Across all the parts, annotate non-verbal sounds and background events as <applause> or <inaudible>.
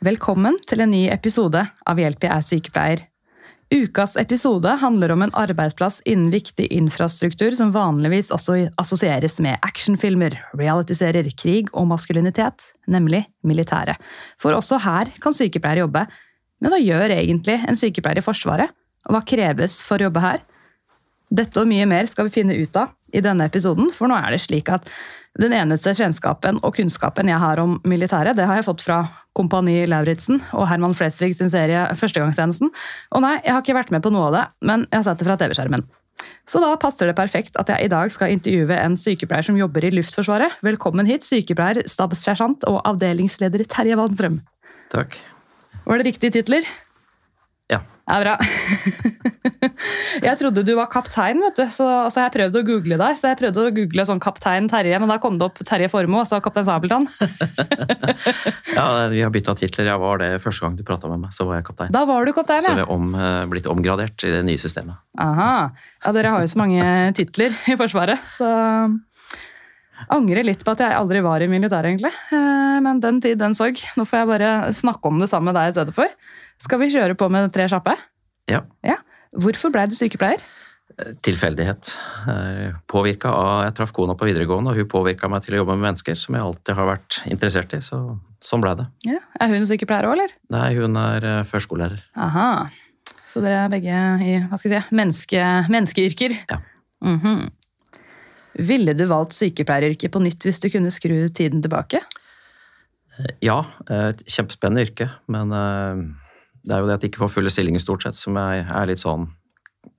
Velkommen til en ny episode av Hjelp jeg er sykepleier. Ukas episode handler om en arbeidsplass innen viktig infrastruktur som vanligvis assosieres med actionfilmer, realityserier, krig og maskulinitet, nemlig militæret. For også her kan sykepleiere jobbe. Men hva gjør egentlig en sykepleier i Forsvaret? Og hva kreves for å jobbe her? Dette og mye mer skal vi finne ut av i denne episoden, for nå er det slik at den eneste kjennskapen og kunnskapen jeg har om militæret, det har jeg fått fra Kompani Lauritzen og Herman Flesvig sin serie Førstegangstjenesten. Og nei, jeg har ikke vært med på noe av det, men jeg har sett det fra TV-skjermen. Så da passer det perfekt at jeg i dag skal intervjue en sykepleier som jobber i Luftforsvaret. Velkommen hit, sykepleier, stabssersjant og avdelingsleder Terje Wallstrøm. Takk. Var det riktige titler? Ja. er bra. <laughs> jeg trodde du var kaptein, vet du. Så, så jeg prøvde å google deg. Så jeg prøvde å google sånn kaptein Terje, men da kom det opp Terje Formoe, altså kaptein Sabeltann. <laughs> ja, vi har bytta titler. Jeg var det første gang du prata med meg, så var jeg kaptein. Da var du kaptein, ja. Så vi er om, eh, blitt omgradert i det nye systemet. Aha. Ja, dere har jo så mange titler i Forsvaret, så angrer litt på at jeg aldri var i militæret, egentlig. Eh, men den tid, den sorg. Nå får jeg bare snakke om det samme med deg i stedet for. Skal vi kjøre på med tre kjappe? Ja. ja. Hvorfor blei du sykepleier? Tilfeldighet. Påvirka av Jeg traff kona på videregående, og hun påvirka meg til å jobbe med mennesker, som jeg alltid har vært interessert i. Så sånn blei det. Ja. Er hun sykepleier òg, eller? Nei, hun er eh, førskolelærer. Aha. Så dere er begge i hva skal jeg si, menneske, menneskeyrker? Ja. Mm -hmm. Ville du valgt sykepleieryrket på nytt hvis du kunne skru tiden tilbake? Ja, et kjempespennende yrke, men eh, det er jo det at jeg ikke får fulle stillinger stort sett, som jeg er litt sånn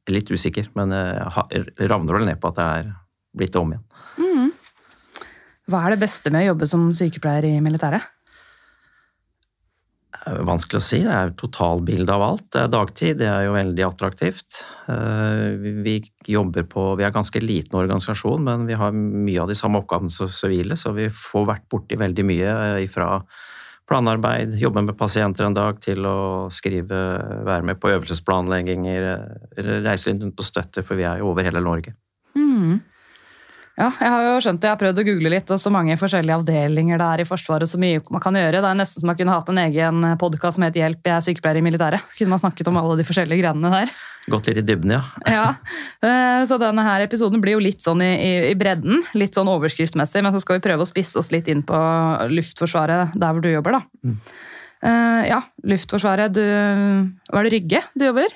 litt usikker. Men jeg ravner vel ned på at det er blitt om igjen. Mm. Hva er det beste med å jobbe som sykepleier i militæret? Vanskelig å si. Det er totalbilde av alt. Det er dagtid, det er jo veldig attraktivt. Vi jobber på Vi er ganske liten organisasjon, men vi har mye av de samme oppgavene som sivile, så vi får vært borti veldig mye ifra planarbeid, jobbe med pasienter en dag, til å skrive, være med på øvelsesplanlegginger, reise rundt og støtte, for vi er jo over hele Norge. Mm. Ja, jeg har jo skjønt det. Jeg har prøvd å google litt, og så mange forskjellige avdelinger det er i Forsvaret, så mye man kan gjøre. Det er nesten som man kunne hatt en egen podkast som het Hjelp, jeg er sykepleier i militæret. Kunne man snakket om alle de forskjellige greiene der. Gått litt i dybden, ja. <laughs> ja. Eh, så denne her episoden blir jo litt sånn i, i, bredden, litt sånn overskriftsmessig, men så skal vi prøve å spisse oss litt inn på Luftforsvaret der hvor du jobber, da. Mm. Uh, ja, Luftforsvaret, du Var det Rygge du jobber?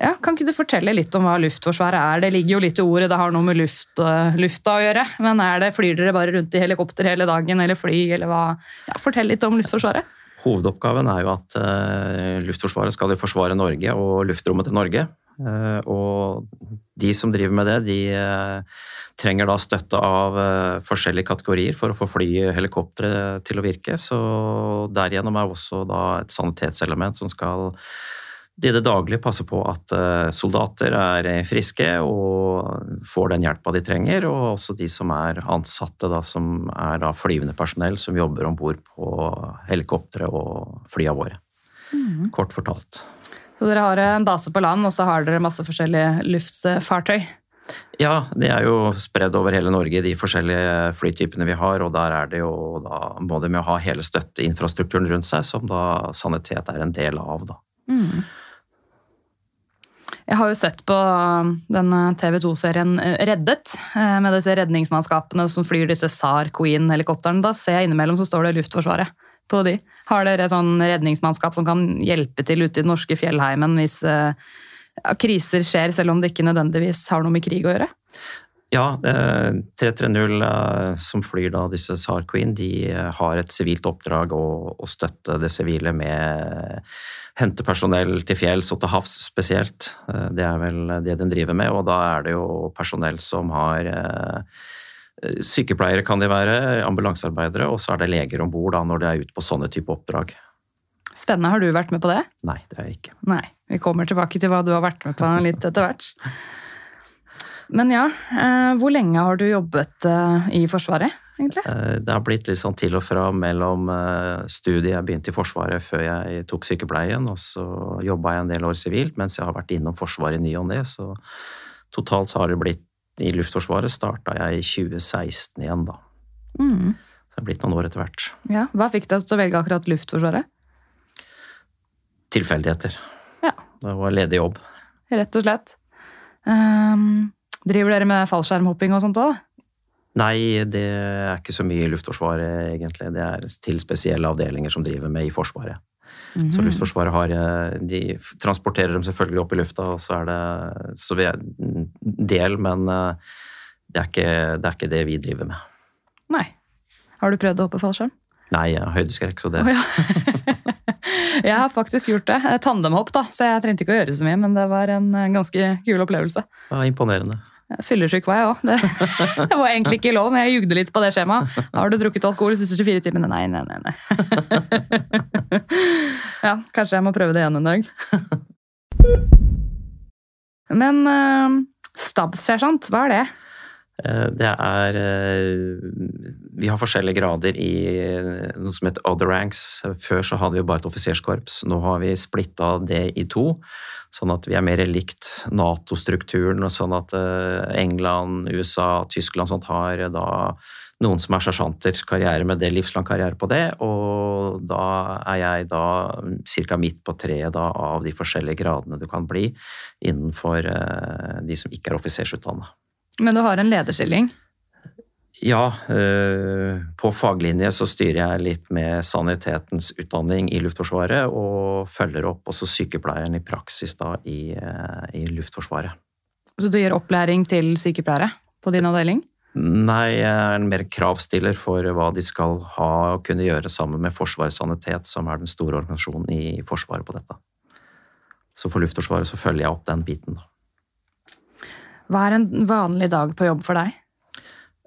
Ja. Kan ikke du fortelle litt om hva Luftforsvaret er? Det ligger jo litt i ordet, det har noe med luft, uh, lufta å gjøre. Men er det, flyr dere bare rundt i helikopter hele dagen, eller fly, eller hva? Ja, fortell litt om Luftforsvaret. Hovedoppgaven er jo at uh, Luftforsvaret skal forsvare Norge og luftrommet til Norge. Uh, og de som driver med det, de trenger da støtte av forskjellige kategorier for å få fly helikoptre til å virke. Så derigjennom er også da et sanitetselement som skal de i det daglige passer på at eh, soldater er friske og får den hjelpa de trenger, og også de som er ansatte, da, som er flyvende personell som jobber om bord på helikoptre og flya våre. Mm. Kort fortalt. Så dere har en base på land, og så har dere masse forskjellige luftfartøy? Ja, de er jo spredd over hele Norge, de forskjellige flytypene vi har. Og der er det jo da både med å ha hele støtteinfrastrukturen rundt seg, som da sanitet er en del av, da. Mm. Jeg har jo sett på um, denne TV 2-serien eh, Reddet, eh, med disse redningsmannskapene som flyr disse SAR Queen-helikoptrene. Da ser jeg innimellom så står det Luftforsvaret på de. Har dere sånn redningsmannskap som kan hjelpe til ute i den norske fjellheimen hvis ja, kriser skjer, selv om det ikke nødvendigvis har noe med krig å gjøre? Ja, 330 som flyr da disse SAR Queen, de har et sivilt oppdrag å, å støtte det sivile med hente personell til fjells og til havs spesielt. Eh, det er vel det den driver med, og da er det jo personell som har eh, Sykepleiere kan de være, ambulansearbeidere, og så er det leger om bord når de er ute på sånne type oppdrag. Spennende. Har du vært med på det? Nei, det har jeg ikke. Nei. Vi kommer tilbake til hva du har vært med på litt etter hvert. Men ja, eh, hvor lenge har du jobbet eh, i Forsvaret, egentlig? Eh, det har blitt litt sånn til og fra mellom studiet jeg begynte i Forsvaret før jeg tok sykepleien, og så jobba jeg en del år sivilt mens jeg har vært innom Forsvaret i ny og ne. Så totalt så har det blitt i Luftforsvaret starta jeg i 2016 igjen, da. Mm. Så det er blitt noen år etter hvert. Ja, Hva fikk deg til å velge akkurat Luftforsvaret? Tilfeldigheter. Ja. Det var ledig jobb. Rett og slett. Um, driver dere med fallskjermhopping og sånt òg? Nei, det er ikke så mye i Luftforsvaret, egentlig. Det er til spesielle avdelinger som driver med i Forsvaret. Mm -hmm. Så mhm. Luftforsvaret har eh, De transporterer dem selvfølgelig opp i lufta, og så er det Så vi er en del, men eh, det er, ikke, det er ikke det vi driver med. Nei. Har du prøvd å hoppe fallskjerm? Nei, jeg har høydeskrekk, så det oh, ja. <laughs> Jeg har faktisk gjort det. Tandemhopp, da, så jeg trengte ikke å gjøre så mye, men det var en ganske kul opplevelse. Ja, imponerende. Fyllesyk var jeg òg. <laughs> Det, var egentlig ikke lov, men jeg jugde litt på det skjemaet. Har du drukket alkohol de siste 24 timene? Nei, nei, nei. <laughs> Ja, kanskje jeg må prøve det igjen en dag. <laughs> Men uh, stabssersjant, hva er det? Eh, det er eh, Vi har forskjellige grader i noe som heter other ranks. Før så hadde vi bare et offiserskorps. Nå har vi splitta det i to, sånn at vi er mer likt Nato-strukturen. og Sånn at eh, England, USA, Tyskland sånt har da noen som er sersjanter, karriere med det, livslang karriere på det. Og da er jeg da ca. midt på treet av de forskjellige gradene du kan bli innenfor de som ikke er offisersutdanna. Men du har en lederstilling? Ja, eh, på faglinje så styrer jeg litt med sanitetens utdanning i Luftforsvaret, og følger opp også sykepleieren i praksis da i, eh, i Luftforsvaret. Så du gir opplæring til sykepleiere på din avdeling? Nei, jeg er en mer kravstiller for hva de skal ha og kunne gjøre sammen med Forsvarets sanitet, som er den store organisasjonen i Forsvaret på dette. Så for Luftforsvaret så følger jeg opp den biten, da. Hva er en vanlig dag på jobb for deg?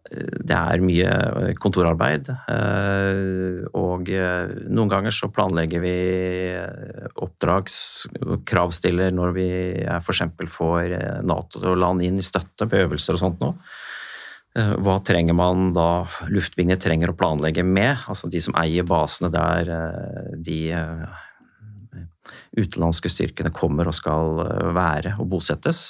Det er mye kontorarbeid. Eh, og eh, noen ganger så planlegger vi oppdragskravstiller når vi f.eks. får eh, Nato-land inn i støtte på øvelser og sånt nå. Hva trenger man da luftvingene trenger å planlegge med? Altså de som eier basene der de utenlandske styrkene kommer og skal være og bosettes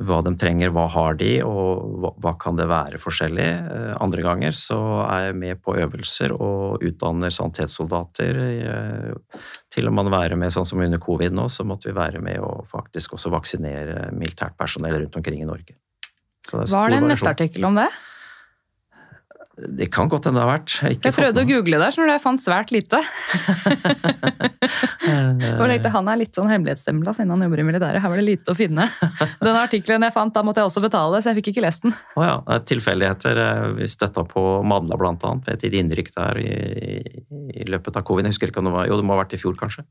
hva de trenger, hva har de, og hva, hva kan det være forskjellig. Eh, andre ganger så er jeg med på øvelser og utdanner sanitetssoldater. Eh, til og med være med, sånn som under covid nå, så måtte vi være med og faktisk også vaksinere militært personell rundt omkring i Norge. Var det en nettartikkel om det? Det kan godt hende det har vært. Jeg, jeg prøvde å google det, så jeg fant svært lite. <laughs> <laughs> og tenkte, Han er litt sånn hemmelighetsstempla siden han jobber i militæret. Her var det lite å finne. <laughs> Den artikkelen jeg fant, da måtte jeg også betale, så jeg fikk ikke lest den. Oh ja, Tilfeldigheter. Eh, vi støtta på Madla annet, ved et innrykk der i, i, løpet av covid. Jeg husker ikke om det var Jo, det må ha vært i fjor, kanskje.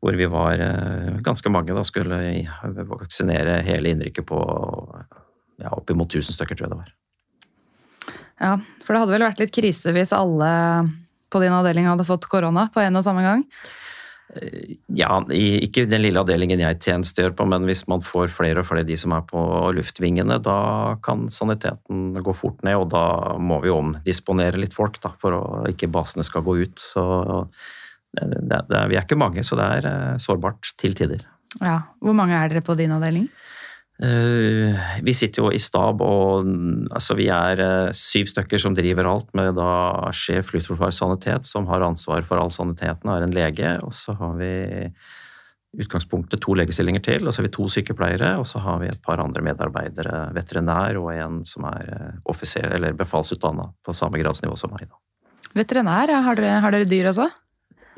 Hvor vi var eh, ganske mange da skulle vaksinere hele innrykket på ja, oppimot 1000 stykker, tror jeg det var. Ja, for det hadde vel vært litt krise hvis alle på din avdeling hadde fått korona på en og samme gang? Ja, ikke den lille avdelingen jeg tjenestegjør på, men hvis man får flere og flere de som er på luftvingene, da kan saniteten gå fort ned, og da må vi omdisponere litt folk da, for at ikke basene skal gå ut. Så det, det, vi er ikke mange, så det er eh, sårbart til tider. Ja, Hvor mange er dere på din avdeling? Eh, vi sitter jo i stab, og altså, vi er eh, syv stykker som driver alt, med da sjef Luftforsvarets sanitet, som har ansvar for all saniteten, er en lege. Og så har vi utgangspunktet to legestillinger til, og så har vi to sykepleiere, og så har vi et par andre medarbeidere, veterinær og en som er eh, offiser, eller befalsutdanna på samme gradsnivå som meg. Da. Veterinær, har dere, har dere dyr også?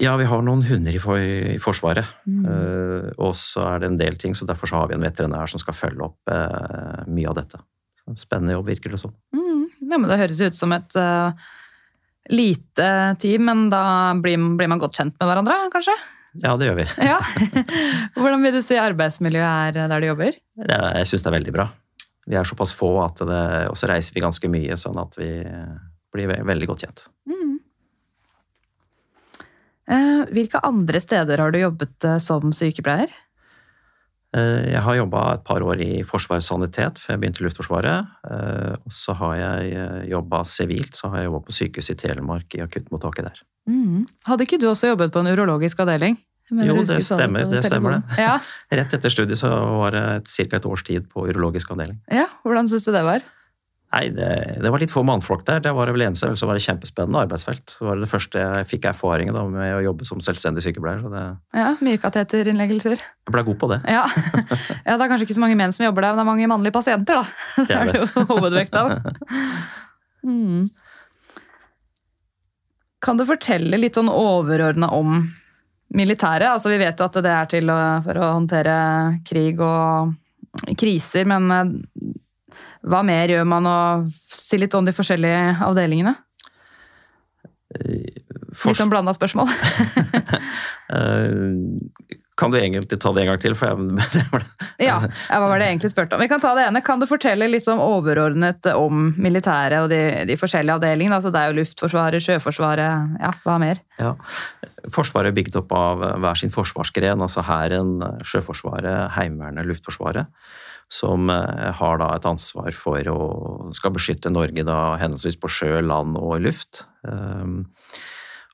Ja, vi har noen hunder i, for, i Forsvaret. Mm. Uh, og så er det en del ting, så derfor så har vi en veterinær som skal følge opp uh, mye av dette. Spennende jobb, virker det som. Mm. Ja, men det høres ut som et uh, lite team, men da blir, blir, man godt kjent med hverandre, kanskje? Ja, det gjør vi. <laughs> ja. Hvordan vil du si arbeidsmiljøet er der du jobber? Ja, jeg syns det er veldig bra. Vi er såpass få at det, og så reiser vi ganske mye, sånn at vi blir veldig godt kjent. Mm. Eh, hvilke andre steder har du jobbet eh, som sykepleier? Eh, jeg har jobba et par år i Forsvarets sanitet før jeg begynte i Luftforsvaret. Og så har jeg jobba sivilt, så har jeg jobba på sykehuset i Telemark, i akuttmottaket der. Mm. Hadde ikke du også jobbet på en urologisk avdeling? Jo, det stemmer det. stemmer det. Ja. <laughs> Rett etter studiet så var det ca. et års tid på urologisk avdeling. Ja, Hvordan syns du det var? Nei, det, det, var litt få mannfolk der. Det var det vel eneste, som var det kjempespennende arbeidsfelt. Det var det første jeg fikk erfaring da, med å jobbe som selvstendig sykepleier. Det... Ja, Mye kateterinnleggelser. Jeg ble god på det. Ja. <laughs> ja. Det er kanskje ikke så mange menn som jobber der, men det er mange mannlige pasienter, da. <laughs> Det er det, jo hovedvekt av. Mm. Kan du fortelle litt sånn overordna om militæret? Altså, vi vet jo at det er til å, for å håndtere krig og kriser, men hva mer gjør man, og si litt om de forskjellige avdelingene? Litt om blanda spørsmål. <laughs> Eh, kan du egentlig ta det en gang til? Jeg... <laughs> ja, hva var det egentlig spurte om? Vi kan ta det ene. Kan du fortelle litt sånn overordnet om militæret og de, de forskjellige avdelingene? Altså, det er jo Luftforsvaret, Sjøforsvaret, ja, hva mer? Ja. Forsvaret er bygd opp av hver sin forsvarsgren, altså Hæren, Sjøforsvaret, Heimevernet, Luftforsvaret som eh, har da et ansvar for å skal beskytte Norge da henholdsvis på sjø, land og luft. Ehm,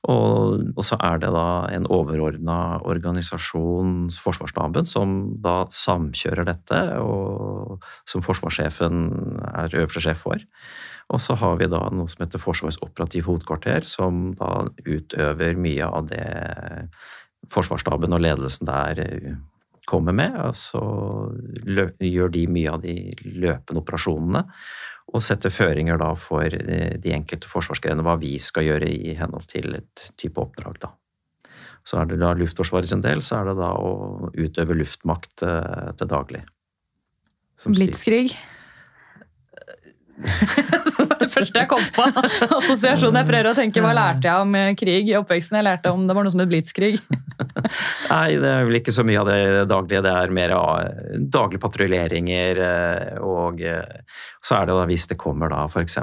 og, og så er det da en overordna organisasjon, Forsvarsstaben, som da samkjører dette, og som forsvarssjefen er øverste sjef for. Og så har vi da noe som heter Forsvarets operative hovedkvarter, som da utøver mye av det Forsvarsstaben og ledelsen der kommer med. Og så gjør de mye av de løpende operasjonene. Og setter føringer da for de enkelte forsvarsgrenene hva vi skal gjøre i henhold til et type oppdrag. da. Så er det da Luftforsvaret sin del, så er det da å utøve luftmakt eh, til daglig. Blitskrig? Det <laughs> var det første jeg kom på. Assosiasjonen Jeg prøver å tenke hva lærte jeg om eh, krig i oppveksten. Jeg lærte om det var noe som het blitskrig. <laughs> Nei, det er vel ikke så mye av det daglige. Det er mer daglige patruljeringer. Eh, og eh, så er det da hvis det kommer da f.eks.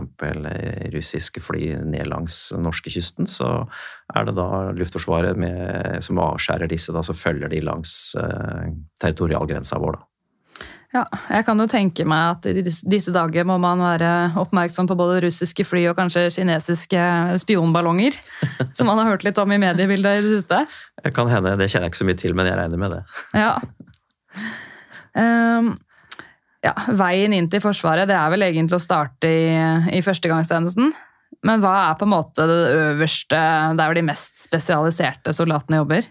russiske fly ned langs norskekysten, så er det da Luftforsvaret med, som avskjærer disse, da, så følger de langs territorialgrensa vår. da. Ja, jeg kan jo tenke meg at i disse dager må man være oppmerksom på både russiske fly og kanskje kinesiske spionballonger. <laughs> Som man har hørt litt om i mediebildet i det siste. Det kan hende, det kjenner jeg ikke så mye til, men jeg regner med det. Ja. Um, ja, veien inn til Forsvaret det er vel egentlig å starte i, i førstegangstjenesten. Men hva er på en måte det øverste, der de mest spesialiserte soldatene jobber?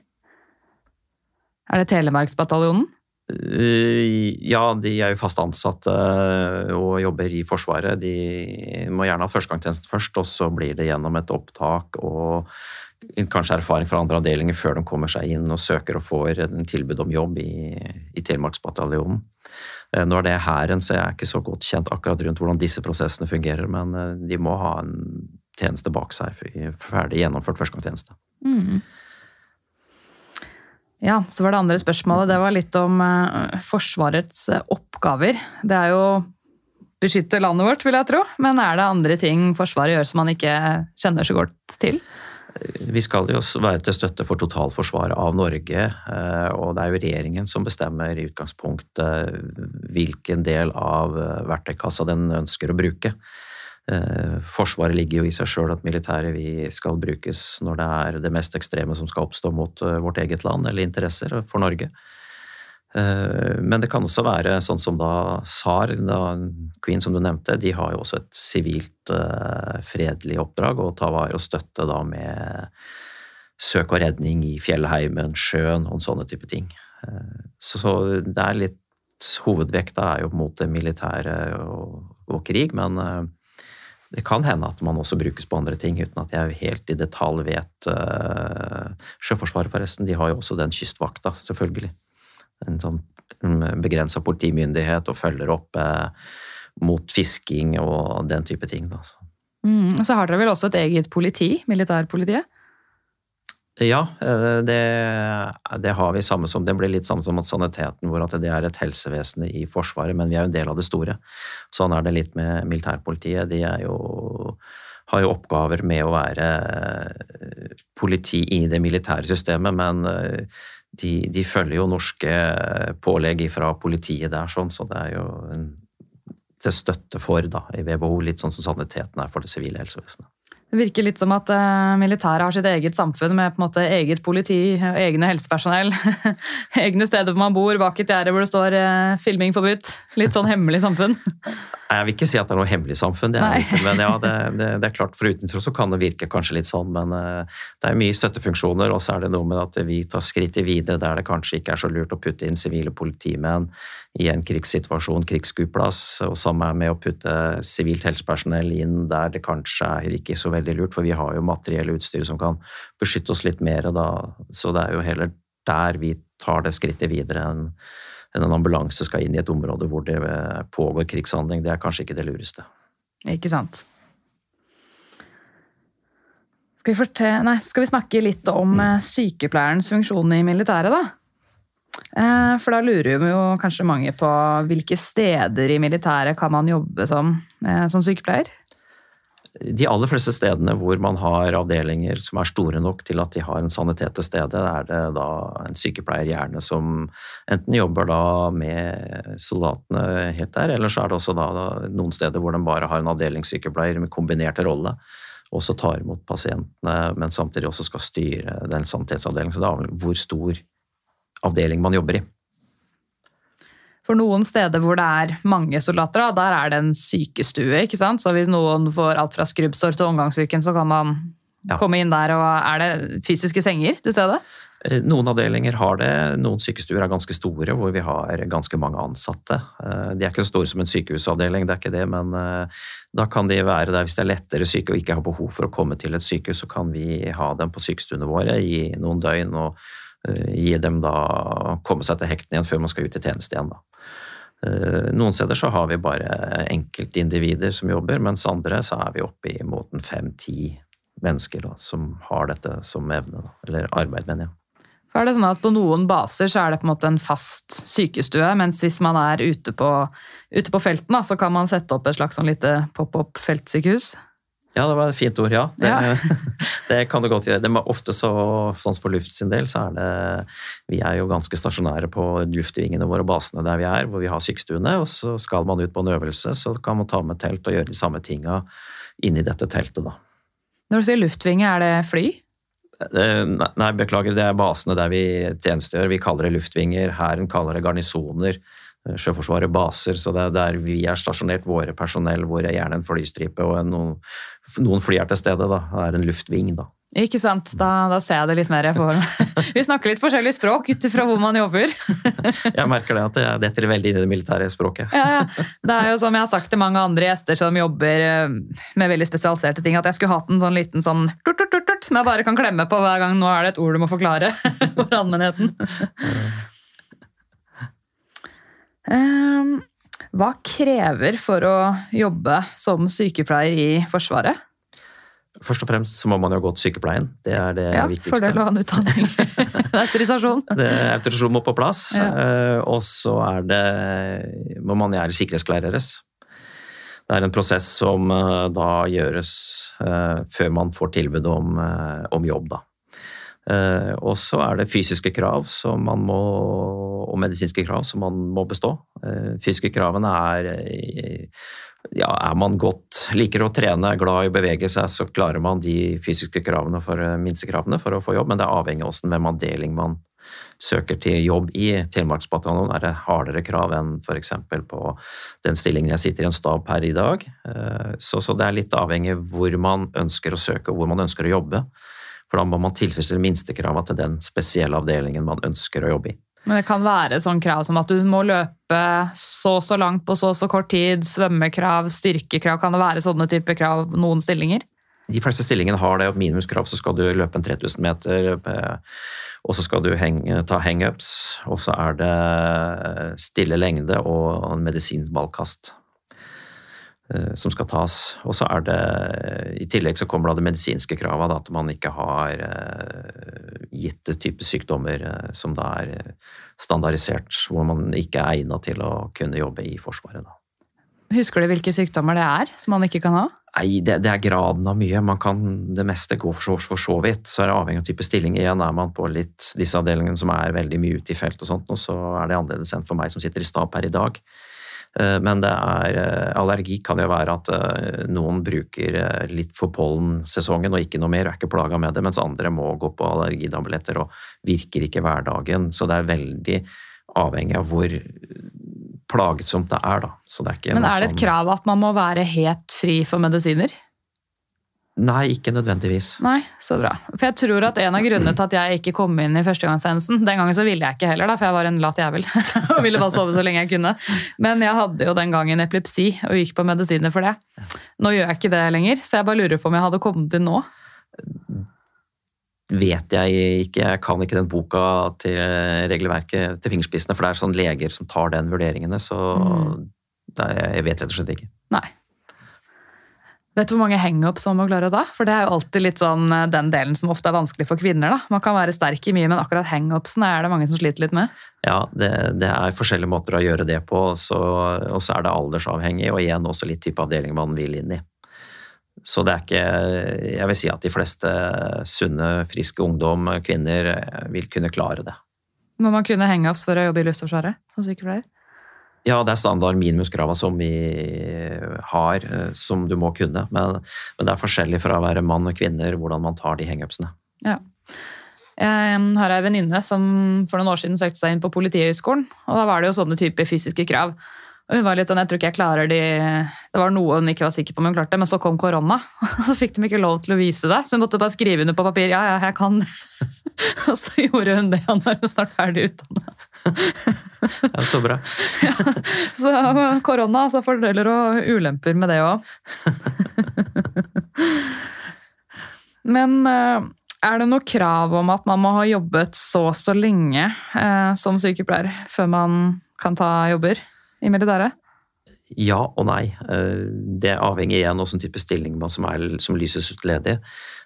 Er det Telemarksbataljonen? Eh, ja, de er jo fast ansatte eh, og jobber i Forsvaret. De må gjerne ha førstegangstjenesten først, og så blir det gjennom et opptak og kanskje erfaring fra andre avdelinger før de kommer seg inn og søker og får en tilbud om jobb i, i Telemarksbataljonen. Eh, nå er det Hæren, så jeg er ikke så godt kjent akkurat rundt hvordan disse prosessene fungerer, men de må ha en tjeneste bak seg, ferdig gjennomført førstegangstjeneste. Mm. Ja, så var det andre spørsmålet. Det var litt om uh, Forsvarets uh, oppgaver. Det er jo beskytte landet vårt, vil jeg tro. Men er det andre ting Forsvaret gjør som man ikke kjenner så godt til? Vi skal jo være til støtte for totalforsvaret av Norge, eh, og det er jo regjeringen som bestemmer i utgangspunktet hvilken del av verktøykassa den ønsker å bruke. Eh, forsvaret ligger jo i seg sjøl at militæret vi skal brukes når det er det mest ekstreme som skal oppstå mot eh, vårt eget land eller interesser for Norge. Eh, men det kan også være sånn som da SAR, da Queen som du nevnte, de har jo også et sivilt fredelig oppdrag å ta vare og støtte da med søk og redning i fjellheimen, sjøen og sånne type ting. Så det er litt Hovedvekta er jo mot det militære og, og krig, men det kan hende at man også brukes på andre ting, uten at jeg helt i detalj vet. Uh, Sjøforsvaret, forresten, de har jo også den kystvakta, selvfølgelig. En sånn mm, begrensa politimyndighet og følger opp uh, mot fisking og den type ting. Da. Mm, og så har dere vel også et eget politi, militærpolitiet? Ja, eh, det, det, har vi samme som Det blir litt samme som at saniteten, hvor at det er et helsevesen i Forsvaret, men vi er jo en del av det store. Sånn er det litt med militærpolitiet. De jo har jo oppgaver med å være politi i det militære systemet, men de, de følger jo norske pålegg fra politiet der, sånn, så det er jo en, til støtte for da, i WHO, litt sånn som saniteten er for det sivile helsevesenet. Det virker litt som at uh, militæret har sitt eget samfunn med på en måte eget politi, egne helsepersonell. <laughs> egne steder hvor man bor, bak et gjerde hvor det står uh, 'filming forbudt'. Litt sånn hemmelig samfunn. Jeg vil ikke si at det er noe hemmelig samfunn, det er ikke, men ja, det, det, det, er klart for utenfor så kan det virke kanskje litt sånn. Men uh, det er mye støttefunksjoner, og så er det noe med at vi tar skrittet videre der det kanskje ikke er så lurt å putte inn sivile politimenn i en krigssituasjon, krigsskueplass, og er med å putte sivilt helsepersonell inn der det kanskje er ikke så veldig lurt, for vi har jo materiell utstyr som kan beskytte oss litt mer, da, så det er jo heller der vi tar det skrittet videre enn en ambulanse skal inn i et område hvor det pågår krigshandling. Det er kanskje ikke det lureste. Ikke sant. Skal vi, nei, skal vi snakke litt om eh, sykepleierens funksjon i militæret, da? Eh, for da lurer jo kanskje mange på hvilke steder i militæret kan man jobbe som, eh, som sykepleier? De aller fleste stedene hvor man har avdelinger som er store nok til at de har en sanitet til stede, er det da en sykepleier gjerne som enten jobber da med soldatene helt der, eller så er det også da noen steder hvor de bare har en avdelingssykepleier med kombinert rolle. Også tar imot pasientene, men samtidig også skal styre den sanitetsavdelingen. Så det er hvor stor avdeling man jobber i. For noen steder hvor det er mange soldater, der er det en sykestue. ikke sant? Så hvis noen får alt fra skrubbsår til omgangssyken, så kan man ja. komme inn der. og Er det fysiske senger til stedet? Eh, noen avdelinger har det. Noen sykestuer er ganske store, hvor vi har ganske mange ansatte. Eh, de er ikke så store som en sykehusavdeling, det er ikke det, men eh, da kan de være der hvis det er lettere syke og ikke har behov for å komme til et sykehus, så kan vi ha dem på sykestuene våre i noen døgn. og gi dem da komme seg til hekten igjen før man skal ut i tjeneste igjen. da. Eh, noen steder så har vi bare enkeltindivider som jobber, mens andre så er vi oppe i mot fem-ti mennesker da, som har dette som evne, da, eller arbeid, mener jeg. For er det sånn at På noen baser så er det på en måte en fast sykestue, mens hvis man er ute på, ute på felten, da, så kan man sette opp et slags sånn lite pop-up feltsykehus? Ja, det var et fint ord, ja. Det, ja. <laughs> det kan du godt gjøre. Det er ofte så, sånn for Luft sin del, så er det Vi er jo ganske stasjonære på luftvingene våre og basene der vi er, hvor vi har sykestuene. Og så skal man ut på en øvelse, så kan man ta med telt og gjøre de samme tinga inni dette teltet, da. Når du sier luftvinge, er det fly? Eh, nei, beklager, det er basene der vi tjenestegjør. Vi kaller det luftvinger. Hæren kaller det garnisoner. Sjøforsvaret baser, så det er der vi er stasjonert, våre personell, hvor er gjerne en flystripe og noen, noen fly er til stede. da, Det er en luftving, da. Ikke sant, da, da ser jeg det litt mer på <laughs> Vi snakker litt forskjellig språk ut ifra hvor man jobber. <laughs> jeg merker det, at jeg detter veldig inn i det militære språket. ja, ja. Det er jo som jeg har sagt til mange andre gjester som jobber eh, med veldig spesialiserte ting, at jeg skulle hatt en sånn liten sånn turt, turt, turt, som jeg bare kan klemme på hver gang nå er det et ord du må forklare <laughs> for allmennheten. Ehm, hva krever for å jobbe som sykepleier i Forsvaret? Først og fremst så må man jo ha gått sykepleien. Det er det ja, viktigste. Fordel å ha en utdanning. <laughs> autorisasjon. Det, autorisasjon må på plass. Ja. Eh, og så er det må man gjøre sikkerhetsklareres. Det er en prosess som eh, da gjøres uh, før man får tilbud om, om jobb, da. Uh, og så er det fysiske krav må og medisinske krav som man må bestå. Eh, fysiske kravene er ja, er man godt, liker å trene, er glad i å bevege seg, så klarer man de fysiske kravene for eh, minstekravene for å få jobb, men det er avhengig av hvem avdeling man søker til jobb i. Telemarksbataljonen er det hardere krav enn f.eks. på den stillingen jeg sitter i en stab per i dag. Eh, så, så det er litt avhengig hvor man ønsker å søke og hvor man ønsker å jobbe. For da må man tilfredsstille minstekravene til den spesielle avdelingen man ønsker å jobbe i. Men det kan være sånn krav som at du må løpe så og så langt på så og så kort tid, svømmekrav, styrkekrav. Kan det være sånne type krav noen stillinger? De fleste stillingene har det. Minimumskrav så skal du løpe en 3000 meter, eh, og så skal du henge, ta hangups, og så er det stille lengde og medisinsk ballkast. Eh, som skal tas. Og så er det I tillegg så kommer da det medisinske kravet, da, at man ikke har uh, gitte type sykdommer som da er standardisert, hvor man ikke er egnet til å kunne jobbe i Forsvaret. Da. Husker du hvilke sykdommer det er som man ikke kan ha? Nei, det, det, er graden av mye. Man kan det meste gå for så, for så vidt. Så er det avhengig av type stilling. Igjen er man på litt disse avdelingene som er veldig mye ute i felt og sånt, og så er det annerledes enn for meg som sitter i stab her i dag. Eh, men det er, eh, allergi kan jo være at eh, noen bruker litt for pollensesongen og ikke noe mer, og er ikke plaga med det, mens andre må gå på allergitabletter og virker ikke hverdagen. Så det er veldig avhengig av hvor plagsomt det er, da. Det er Men er det et krav at man må være helt fri for medisiner? Nei, ikke nødvendigvis. Nei, Så bra. For jeg tror at En av grunnene til at jeg ikke kom inn i førstegangstjenesten Den gangen så ville jeg ikke heller, da, for jeg var en lat jævel <laughs> og ville bare sove så lenge jeg kunne. Men jeg hadde jo den gangen epilepsi og gikk på medisiner for det. Nå gjør jeg ikke det lenger, så jeg bare lurer på om jeg hadde kommet inn nå vet jeg ikke. Jeg kan ikke den boka til regelverket til fingerspissene, for det er sånn leger som tar den vurderingene, så mm. er, jeg vet rett og slett ikke. Nei. Vet du hvor mange hangups man må klare da? For det er jo alltid litt sånn eh, den delen som ofte er vanskelig for kvinner. da. Man kan være sterk i mye, men akkurat hangupsene er det mange som sliter litt med. Ja, det, det er forskjellige måter å gjøre det på, og så er det aldersavhengig, og igjen også litt type avdeling man vil inn i. Så det er ikke Jeg vil si at de fleste sunne, friske ungdom, kvinner, vil kunne klare det. Må man kunne henge-ups for å jobbe i Luftforsvaret som sykepleier? Ja, det er standard minimumskrava som vi har, som du må kunne. Men, men, det er forskjellig fra å være mann og kvinner hvordan man tar de hangupsene. Ja. Jeg har ei venninne som for noen år siden søkte seg inn på Politihøgskolen. og Da var det jo sånne typer fysiske krav. Og hun var litt sånn, jeg tror ikke jeg klarer de Det var noe hun ikke var sikker på om hun klarte, men så kom korona. <laughs> Og så fikk de ikke lov til å vise det, så hun måtte bare skrive under på papir. Ja, ja, jeg kan <laughs> Og så gjorde hun det, og nå er hun snart ferdig utdanna. <laughs> Ja, så bra. Ja, så korona, altså fordeler og ulemper med det òg. <laughs> Men eh, er det noe krav om at man må ha jobbet så og så lenge eh, som sykepleier før man kan ta jobber? i militæret? Ja og nei. Eh, det avhenger igjen av hvilken type stilling som, er, som lyses ut ledig.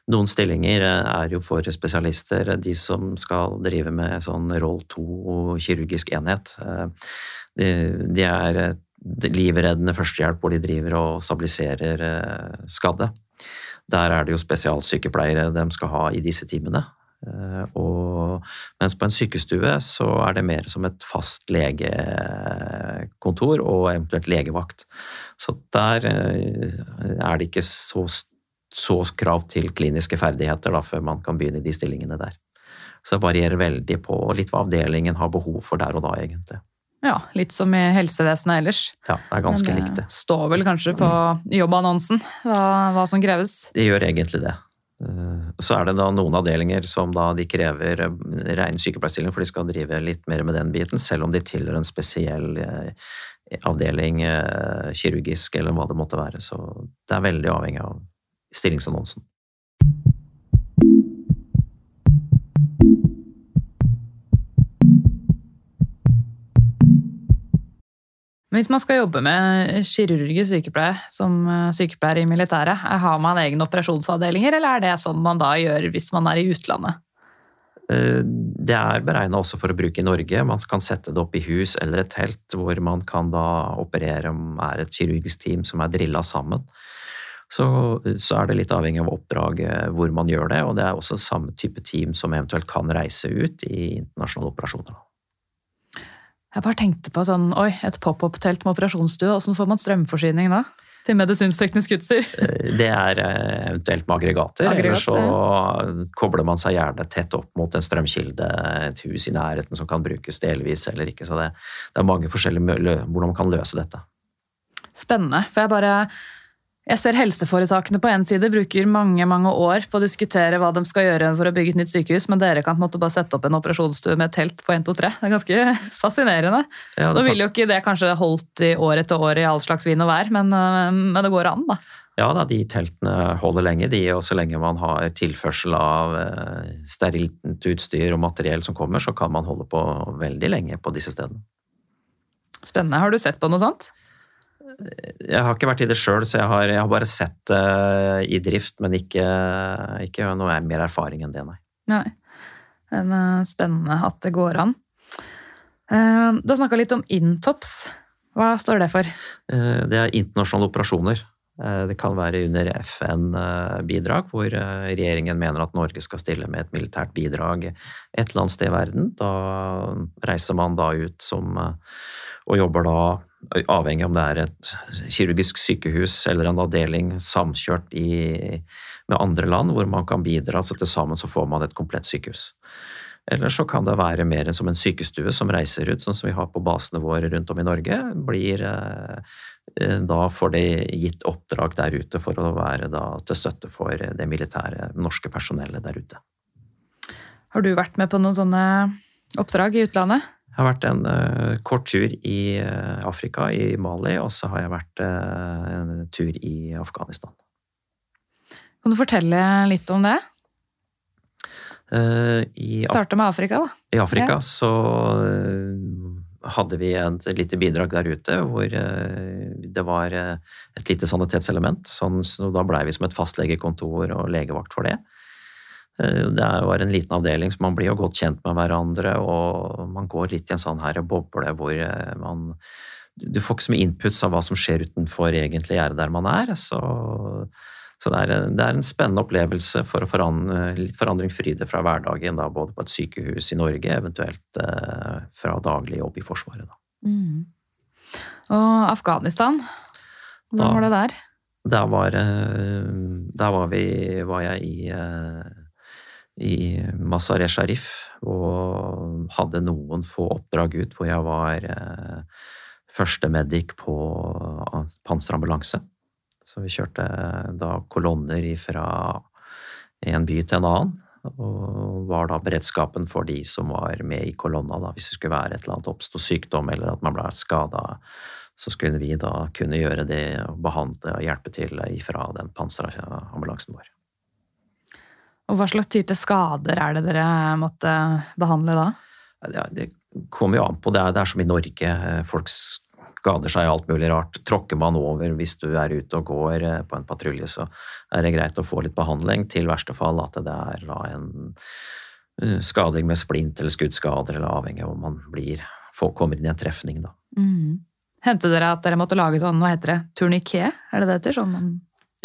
Noen stillinger eh, er jo for spesialister, de som skal drive med sånn roll 2 kirurgisk enhet. Eh, de er livreddende førstehjelp hvor de driver og stabiliserer skadde. Der er det jo spesialsykepleiere de skal ha i disse timene. Eh, og, mens på en sykestue så er det mer som et fast legekontor og eventuelt legevakt. Så der eh, er det ikke så, så krav til kliniske ferdigheter da, før man kan begynne i de stillingene der. Så det varierer veldig på litt hva avdelingen har behov for der og da, egentlig. Ja, litt som i helsevesenet ellers. Ja, det er ganske likt det. Står vel kanskje på jobbannonsen hva, hva som kreves? Det gjør egentlig det. Eh, så er det da noen avdelinger som da de krever eh, ren sykepleierstilling, for de skal drive litt mer med den biten, selv om de tilhører en spesiell eh, avdeling, kirurgisk eller hva det måtte være. Så det er veldig avhengig av stillingsannonsen. Hvis man skal jobbe med kirurgisk sykepleie som eh, sykepleier i militæret, har man egne operasjonsavdelinger, eller er det sånn man da gjør hvis man er i utlandet? Eh, det er beregna også for å bruke i Norge. Man kan sette det opp i hus eller et telt, hvor man kan da operere om er et kirurgisk team som er drilla sammen. Så, så, er det litt avhengig av oppdraget hvor man gjør det, og det er også samme type team som eventuelt kan reise ut i internasjonale operasjoner. Jeg bare tenkte på sånn, oi, et pop-opp-telt med operasjonsstue. Åssen får man strømforsyning da? Til medisinsk-teknisk utstyr? <laughs> Eh, det er eh, eventuelt med aggregater. Aggregat, eller så kobler man seg gjerne tett opp mot en strømkilde, et hus i nærheten som kan brukes delvis eller ikke. Så det, det er mange forskjellige hvordan man kan løse dette. Spennende. For jeg bare jeg ser helseforetakene på en side bruker mange mange år på å diskutere hva de skal gjøre for å bygge et nytt sykehus, men dere kan på en måte bare sette opp en operasjonsstue med et telt på 1, 2, 3. Det er ganske <laughs> fascinerende. Ja, Nå vil jo ikke det kanskje holdt i år etter år i all slags vind og vær, men, eh, men det går an, da. Ja da, de teltene holder lenge, de. Og så lenge man har tilførsel av eh, sterilt utstyr og materiell som kommer, så kan man holde på veldig lenge på disse stedene. Spennende. Har du sett på noe sånt? Jeg har ikke vært i det sjøl, så jeg har, jeg har, bare sett det uh, i drift, men ikke, ikke noe mer erfaring enn det, nei. nei. Men, uh, spennende at det går an. Uh, du har snakka litt om Intops. Hva står det for? Eh, det er internasjonale operasjoner. Eh, det kan være under FN-bidrag, hvor eh, regjeringen mener at Norge skal stille med et militært bidrag et eller annet sted i verden. Da reiser man da ut som og jobber da avhengig om det er et kirurgisk sykehus eller en avdeling samkjørt i, med andre land, hvor man kan bidra. Så til sammen så får man et komplett sykehus. Eller så kan det være mer som en sykestue som reiser ut, sånn som vi har på basene våre rundt om i Norge. Blir, eh, da får de gitt oppdrag der ute for å være til støtte for det militære norske personellet der ute. Har du vært med på noen sånne oppdrag i utlandet? Jeg har vært en uh, kort tur i uh, Afrika, i Mali, og så har jeg vært uh, en tur i Afghanistan. Kan du fortelle litt om det? Starte med Afrika, da. I Afrika ja. så hadde vi et lite bidrag der ute hvor det var et lite sanitetselement. Sånn, så da blei vi som et fastlegekontor og legevakt for det. Det var en liten avdeling, så man blir jo godt kjent med hverandre, og man går litt i en sånn her boble hvor man Du får ikke så mye inputs av hva som skjer utenfor egentlig gjerdet der man er. så så det er, det er, en spennende opplevelse for å forandre, litt forandring fryde fra hverdagen, da, både på et sykehus i Norge, eventuelt eh, fra daglig jobb i Forsvaret. Mm. Og Afghanistan, hvordan var det der? Der var, eh, der var, vi, var jeg i, eh, i Mazar e Sharif og hadde noen få oppdrag ut hvor jeg var eh, første medic på panserambulanse. Så vi kjørte da kolonner fra en by til en annen. Og var da beredskapen for de som var med i kolonna, da, hvis det skulle være et eller annet oppstå sykdom eller at man ble skada. Så skulle vi da kunne gjøre det og behandle og hjelpe til ifra den panserambulansen vår. Og hva slags type skader er det dere måtte behandle da? Ja, det kommer jo an på. Det er, det er som i Norge. Folk skader seg alt mulig rart. Tråkker man over hvis du er ute og går eh, på en patrulje, så er det greit å få litt behandling. Til verste fall at det er en eh, skading med splint eller skuddskader, eller avhengig av om man blir, kommer inn i en trefning, da. Mm. Hendte dere at dere måtte lage sånn, hva heter det, turniké? Er det det heter? Sånn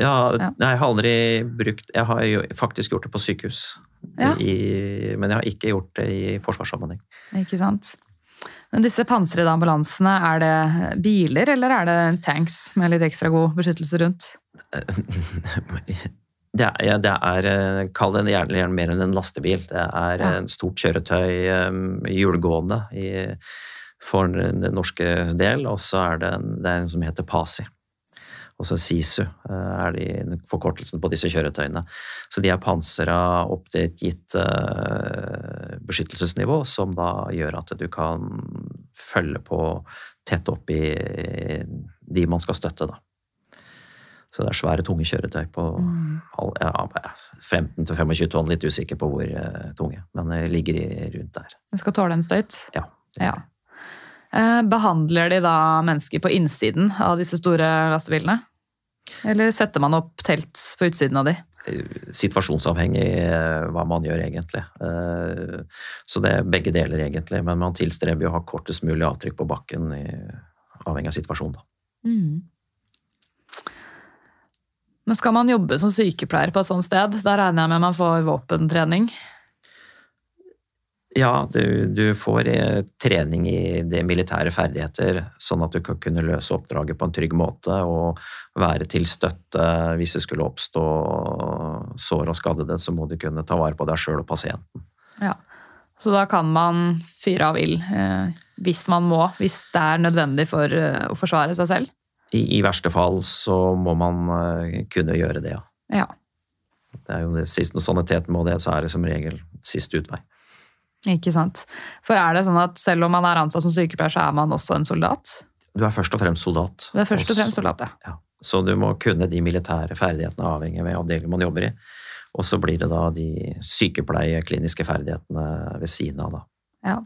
ja, jeg har aldri brukt Jeg har jo faktisk gjort det på sykehus. Ja. I, men jeg har ikke gjort det i forsvarssammenheng. Ikke sant. Men disse pansrede ambulansene, er det biler, eller er det tanks med litt ekstra god beskyttelse rundt? <laughs> Det er, ja, det er eh, Kall det gjerne mer enn en lastebil. Det er ja. en stort kjøretøy, um, hjulgående, i, for den norske del. Og så er det en, det er en som heter PASI. Også SISU eh, er de forkortelsen på disse kjøretøyene. Så de er pansra opp til et gitt uh, beskyttelsesnivå, som da gjør at du kan følge på tett opp i de man skal støtte, da. Så det er svære, tunge kjøretøy på mm. ja, 15-25 tonn, litt usikker på hvor uh, tunge, men det ligger rundt der. Det skal tåle en støyt? Ja. ja. Eh, behandler de da mennesker på innsiden av disse store lastebilene? Eller setter man opp telt på utsiden av de? Situasjonsavhengig eh, hva man gjør, egentlig. Eh, så det er begge deler, egentlig. Men man tilstreber å ha kortest mulig avtrykk på bakken, avhengig av situasjonen, da. Mm. Men skal man jobbe som sykepleier på et sånt sted, da regner jeg med man får våpentrening? Ja, du, du, får eh, trening i de militære ferdigheter, sånn at du kan kunne løse oppdraget på en trygg måte og være til støtte hvis det skulle oppstå sår og skadede, så må du kunne ta vare på deg sjøl og pasienten. Ja, Så da kan man fyre av ild eh, hvis man må, hvis det er nødvendig for eh, å forsvare seg selv? I, I, verste fall så må man eh, kunne gjøre det, ja. ja. Det er jo det siste, Når saniteten må det, så er det som regel siste utvei. Ikke sant. For er det sånn at selv om man er ansatt som sykepleier, så er man også en soldat? Du er først og fremst soldat. Du er først og fremst soldat, ja. ja. Så du må kunne de militære ferdighetene avhengig av avdelingen man jobber i. Og så blir det da de sykepleie-kliniske ferdighetene ved siden av, da. Ja.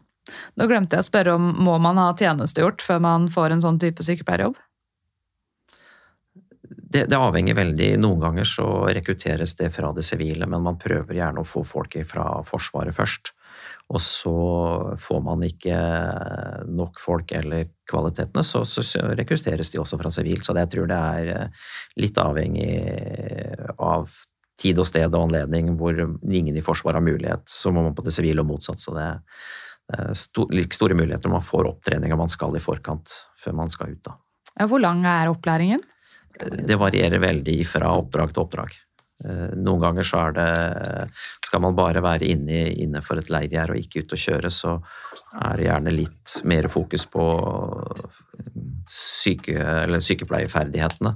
Nå glemte jeg å spørre om må man ha tjenestegjort før man får en sånn type sykepleierjobb? Det, det, avhenger veldig. Noen ganger så rekrutteres det fra det sivile, men man prøver gjerne å få folk fra Forsvaret først. Og så får man ikke nok folk eller kvalitetene, så, så rekrutteres de også fra sivilt. Så jeg tror det er eh, litt avhengig av tid og sted og anledning hvor ingen i Forsvaret har mulighet, så må man på det sivile og motsatt. Så det er store muligheter når man får opptreninga man skal i forkant før man skal ut. da. Hvor lang er opplæringen? Det varierer veldig fra oppdrag til oppdrag. Eh, noen ganger så er det Skal man bare være inne, for et leirgjerde og ikke ut og kjøre, så er det gjerne litt mer fokus på syke, sykepleierferdighetene.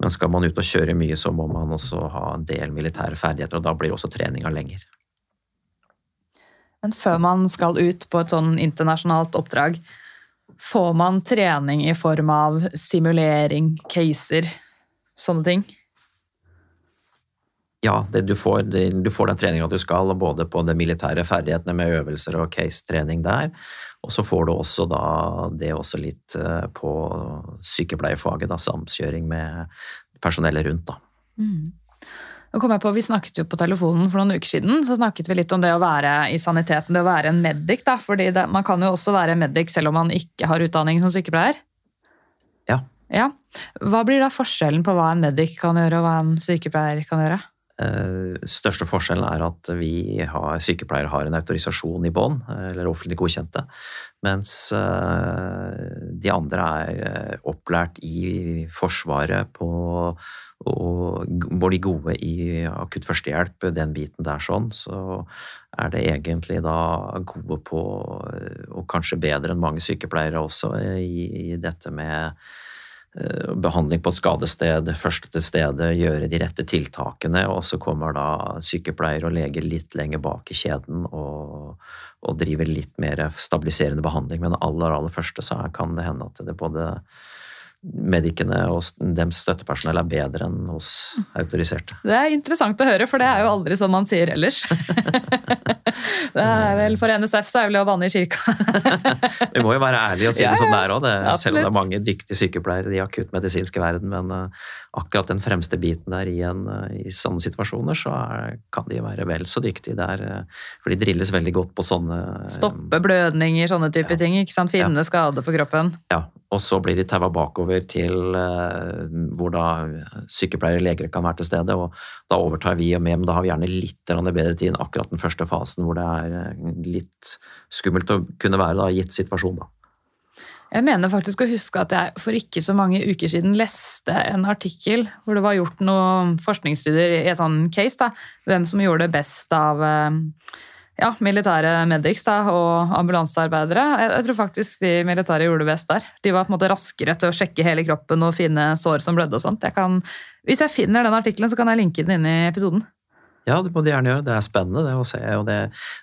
Men skal man ut og kjøre mye, så må man også ha en del militære ferdigheter, og da blir også treninga lenger. Men før man skal ut på et sånn internasjonalt oppdrag, får man trening i form av simulering, caser, sånne ting? Ja, det, du, får, det, du, får, den treninga du skal, både på de militære ferdighetene med øvelser og case-trening der, og så får du også da det også litt eh, på sykepleierfaget, da, samkjøring med personellet rundt, da. Mm. På, Vi snakket jo på telefonen for noen uker siden så snakket vi litt om det å være i saniteten, det å være en medic. da, fordi det, Man kan jo også være medic selv om man ikke har utdanning som sykepleier. Ja. ja. Hva blir da forskjellen på hva en medic kan gjøre og hva en sykepleier kan gjøre? Eh, største forskjellen er at vi har, sykepleiere har en autorisasjon i bånn, eller offentlig godkjente, mens eh, de andre er eh, opplært i Forsvaret på og var de gode i akutt førstehjelp, den biten der sånn, så er det egentlig da gode på, og kanskje bedre enn mange sykepleiere også, i, dette med Eh, behandling på et skadested, første til stedet, gjøre de rette tiltakene. Og så kommer da sykepleier og lege litt lenger bak i kjeden og, og driver litt mer stabiliserende behandling. Men aller, aller første så kan det hende at det både medikene og dems støttepersonell er bedre enn hos autoriserte. Det er interessant å høre, for det er jo aldri sånn man sier ellers. <laughs> det er vel For NSF så er vel å banne i kirka. <laughs> Vi må jo være ærlige og si det ja, som det er òg, selv om det er mange dyktige sykepleiere i akuttmedisinske verden. Men uh, akkurat den fremste biten der i, en, uh, i sånne situasjoner, så er, kan de være vel så dyktige der. Uh, for de drilles veldig godt på sånne Stoppe blødninger, sånne type ja. ting. ikke sant? Finne ja. skade på kroppen. Ja, og så blir de taua bakover til eh, hvor da sykepleiere og leger kan være til stede. og Da overtar vi og med, men da har vi gjerne litt bedre tid enn akkurat den første fasen, hvor det er eh, litt skummelt å kunne være da, gitt situasjon. da. Jeg mener faktisk å huske at jeg for ikke så mange uker siden leste en artikkel hvor det var gjort noen forskningsstudier i et sånn case. da, Hvem som gjorde det best av eh, ja, militære medics da, og ambulansearbeidere. Jeg, jeg, tror faktisk de militære gjorde det best der. De var på en måte raskere til å sjekke hele kroppen og finne sår som blødde og sånt. Jeg kan, hvis jeg finner den artikkelen, så kan jeg linke den inn i episoden. Ja, det må de gjerne gjøre. Det er spennende det å se. og det,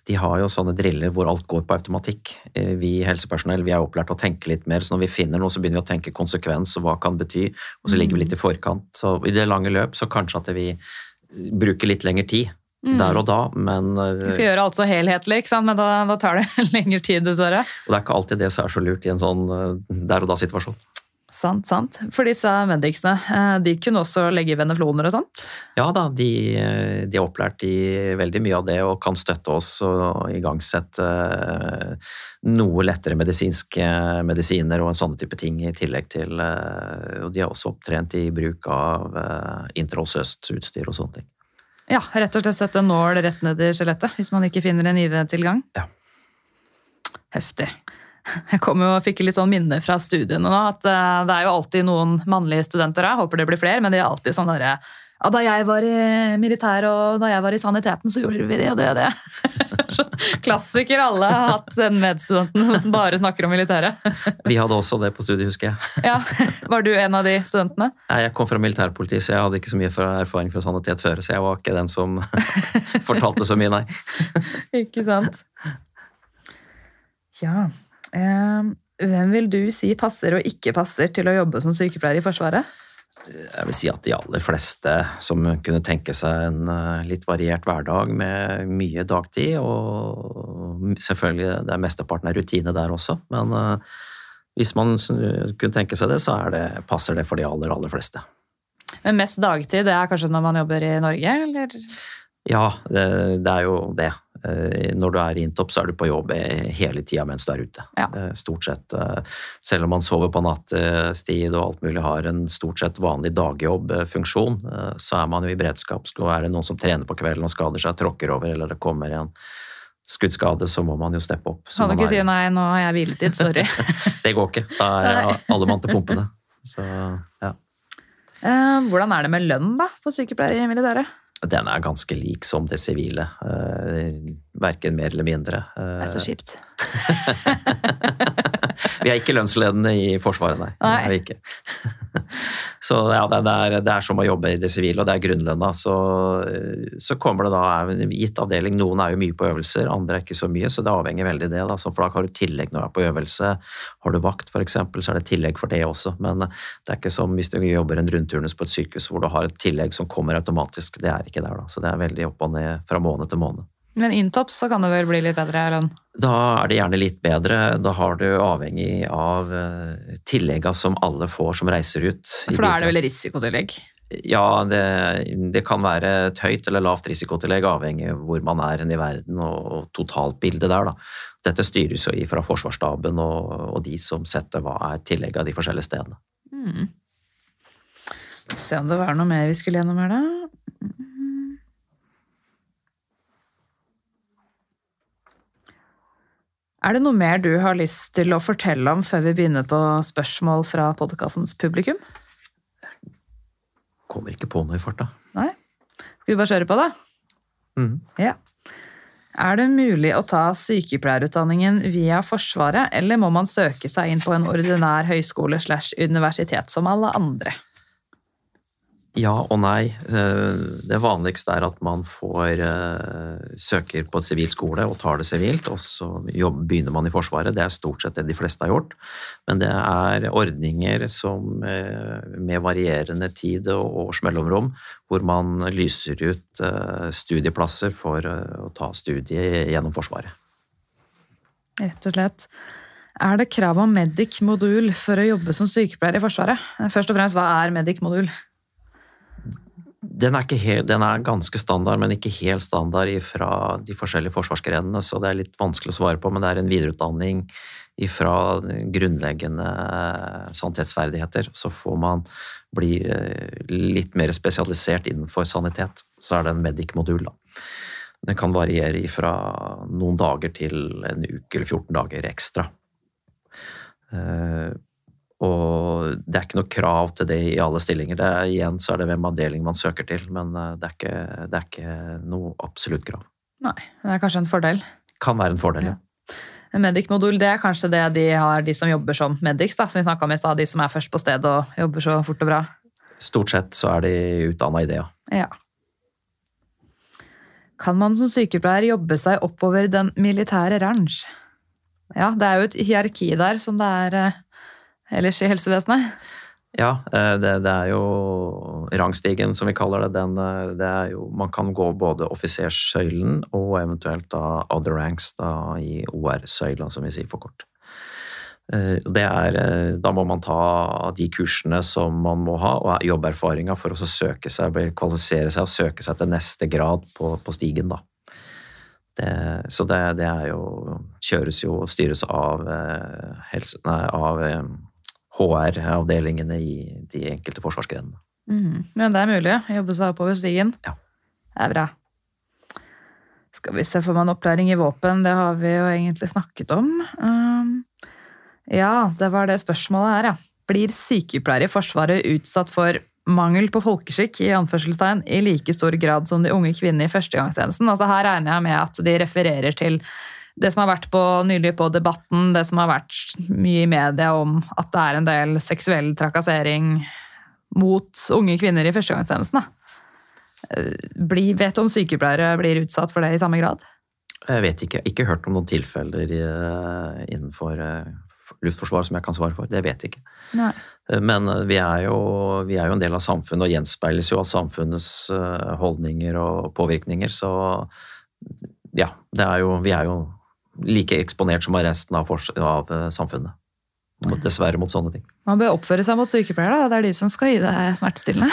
De har jo sånne driller hvor alt går på automatikk. Eh, vi helsepersonell vi er opplært til å tenke litt mer, så når vi finner noe, så begynner vi å tenke konsekvens og hva kan bety, og så ligger vi litt i forkant. Så I det lange løp så kanskje at vi bruker litt lengre tid mm. der og da, men Vi skal gjøre alt så helhetlig, men da, da tar det <laughs> lengre tid, dessverre. Og det er ikke alltid det som er så lurt i en sånn eh, der og da-situasjon. Sant, sant. For disse medicsene, eh, de kunne også legge venefloner og sånt? Ja da, de, de, er opplært i veldig mye av det og kan støtte oss og igangsette eh, noe lettere medisinske medisiner og en sånne type ting i tillegg til Og de er også opptrent i bruk av intraosøst utstyr og sånne ting. Ja, rett og slett sette nål rett ned i skjelettet hvis man ikke finner en IV-tilgang. Ja. Heftig. Jeg kom jo og fikk litt sånn minne fra studiene nå, at eh, det er jo alltid noen mannlige studenter her, håper det blir flere, men de er alltid sånn derre ja, da jeg var i militæret og da jeg var i saniteten, så gjorde vi det og det og det. <laughs> Klassiker. Alle har hatt den medstudenten som bare snakker om militæret. Vi hadde også det på studiet, husker jeg. Ja, Var du en av de studentene? Nei, Jeg kom fra militærpoliti, så jeg hadde ikke så mye erfaring fra sanitet før. Så jeg var ikke den som <laughs> fortalte så mye, nei. Ikke sant. Ja. Eh, hvem vil du si passer og ikke passer til å jobbe som sykepleier i Forsvaret? Jeg vil si at de aller fleste som kunne tenke seg en eh, litt variert hverdag med mye dagtid, og selvfølgelig det er mesteparten av rutine der også, men eh, hvis man kunne tenke seg det, så det, passer det for de aller, aller fleste. Men mest dagtid, det er kanskje når man jobber i Norge, eller? Ja, det, det er jo det. Eh, når du er i Intopp, så er du på jobb hele tida mens du er ute. Ja. Eh, stort sett. eh, Selv om man sover på nattestid og alt mulig har en stort sett vanlig dagjobbfunksjon, eh, så er man jo i beredskap. Er det noen som trener på kvelden og skader seg, tråkker over, eller det kommer en skuddskade, så må man jo steppe opp. Så Kan du ikke si nei, nå har jeg hviletid, sorry. <laughs> Det går ikke. Da er alle mann til pumpene. Så ja. Eh, Hvordan er det med lønn da, for sykepleiere i militæret? Den er ganske lik som det sivile. eh, Verken mer eller mindre. Det er så kjipt. <laughs> Vi er ikke lønnsledende i Forsvaret, nei. Det vi ikke. <laughs> Så ja, det er, det er som å jobbe i det sivile, og det er grunnlønna. Så, så kommer det da en gitt avdeling. Noen er jo mye på øvelser, andre er ikke så mye, så det avhenger veldig det. Da. Så for da har du tillegg når du er på øvelse. Har du vakt f.eks., så er det tillegg for det også. Men det er ikke som hvis du jobber en rundturnus på et sykehus hvor du har et tillegg som kommer automatisk. Det er ikke der, da. Så det er veldig opp og ned fra måned til måned. Men inntopps, så kan det vel bli litt bedre lønn? Da er det gjerne litt bedre. Da har du avhengig av eh, tillegga som alle får som reiser ut. For da er det vel risikotillegg? Ja, det, det kan være et høyt eller lavt risikotillegg, avhengig av hvor man er i verden og totalbildet der. Da. Dette styres jo fra Forsvarsstaben og, og de som setter hva er tillegget av de forskjellige stedene. Mm. Se om det var noe mer vi skulle gjennom her, da. Er det noe mer du har lyst til å fortelle om før vi begynner på spørsmål fra podkastens publikum? Kommer ikke på noe i farta. Nei? Skal vi bare kjøre på, da? Mm. Ja. Er det mulig å ta sykepleierutdanningen via Forsvaret, eller må man søke seg inn på en ordinær høyskole slash universitet som alle andre? Ja og nei. Eh, Det vanligste er at man får eh, søker på et sivilt skole og tar det sivilt, og så begynner man i Forsvaret. Det er stort sett det de fleste har gjort. Men det er ordninger som eh, med varierende tid og års mellomrom, hvor man lyser ut studieplasser for å ta studiet gjennom Forsvaret. Rett og slett. Er det krav om medic-modul for å jobbe som sykepleier i Forsvaret? Først og fremst, hva er medic-modul? Den er, helt, den er ganske standard, men ikke helt standard fra de forskjellige forsvarsgrenene, så det er litt vanskelig å svare på, men det er en videreutdanning fra grunnleggende sanitetsferdigheter. Så får man bli eh, litt mer spesialisert innenfor sanitet. Så er det en medic-modul, da. Den kan variere fra noen dager til en uke eller 14 dager ekstra. Og det er ikke noe krav til det i alle stillinger. Det er, igjen så er det hvem avdeling man søker til, men eh, det er ikke, det er ikke noe absolutt krav. Nei, det er kanskje en fordel. Kan være en fordel, ja. En Medic-modul det er kanskje det de har, de som jobber som medics, da, som vi snakka om i stad, de som er først på stedet og jobber så fort og bra. Stort sett så er de utdanna i det, ja. Ja. Kan man som sykepleier jobbe seg oppover den militære range? Ja, det er jo et hierarki der som det er eh, ellers i helsevesenet. Ja, eh, det, det er jo rangstigen, som vi kaller det. Den, eh, det er jo, man kan gå både offiserssøylen og eventuelt da other ranks da, i OR-søyla, som vi sier for kort. Eh, Det er, da må man ta de kursene som man må ha, og jobberfaringa for å søke seg, kvalifisere seg og søke seg til neste grad på, på stigen. Da. Det, så det, det jo kjøres jo og styres av, helse, nei, av HR-avdelingene i de enkelte forsvarsgrenene. Mm. Men det er mulig å jobbe seg oppover stigen. Ja. Det er bra. Skal vi se, får man opplæring i våpen? Det har vi jo egentlig snakket om. Um, ja, det var det spørsmålet her, ja. Blir sykepleiere i Forsvaret utsatt for mangel på folkeskikk i anførselstegn i like stor grad som de unge kvinnene i førstegangstjenesten? Altså her regner jeg med at de refererer til det som har vært på, nylig på Debatten, det som har vært mye i media om at det er en del seksuell trakassering mot unge kvinner i førstegangstjenesten. Eh, Bli, vet du om sykepleiere blir utsatt for det i samme grad? Jeg vet ikke, Jeg har ikke hørt om noen tilfeller eh, innenfor eh, Luftforsvaret som jeg kan svare for. Det vet jeg ikke. Nei. Men vi er, jo, vi er jo en del av samfunnet og gjenspeiles jo av samfunnets holdninger og påvirkninger. Så ja, det er jo, vi er jo like eksponert som resten av, av eh, samfunnet. Dessverre mot sånne ting. Man bør oppføre seg mot sykepleiere, da. Det er de som skal gi deg smertestillende.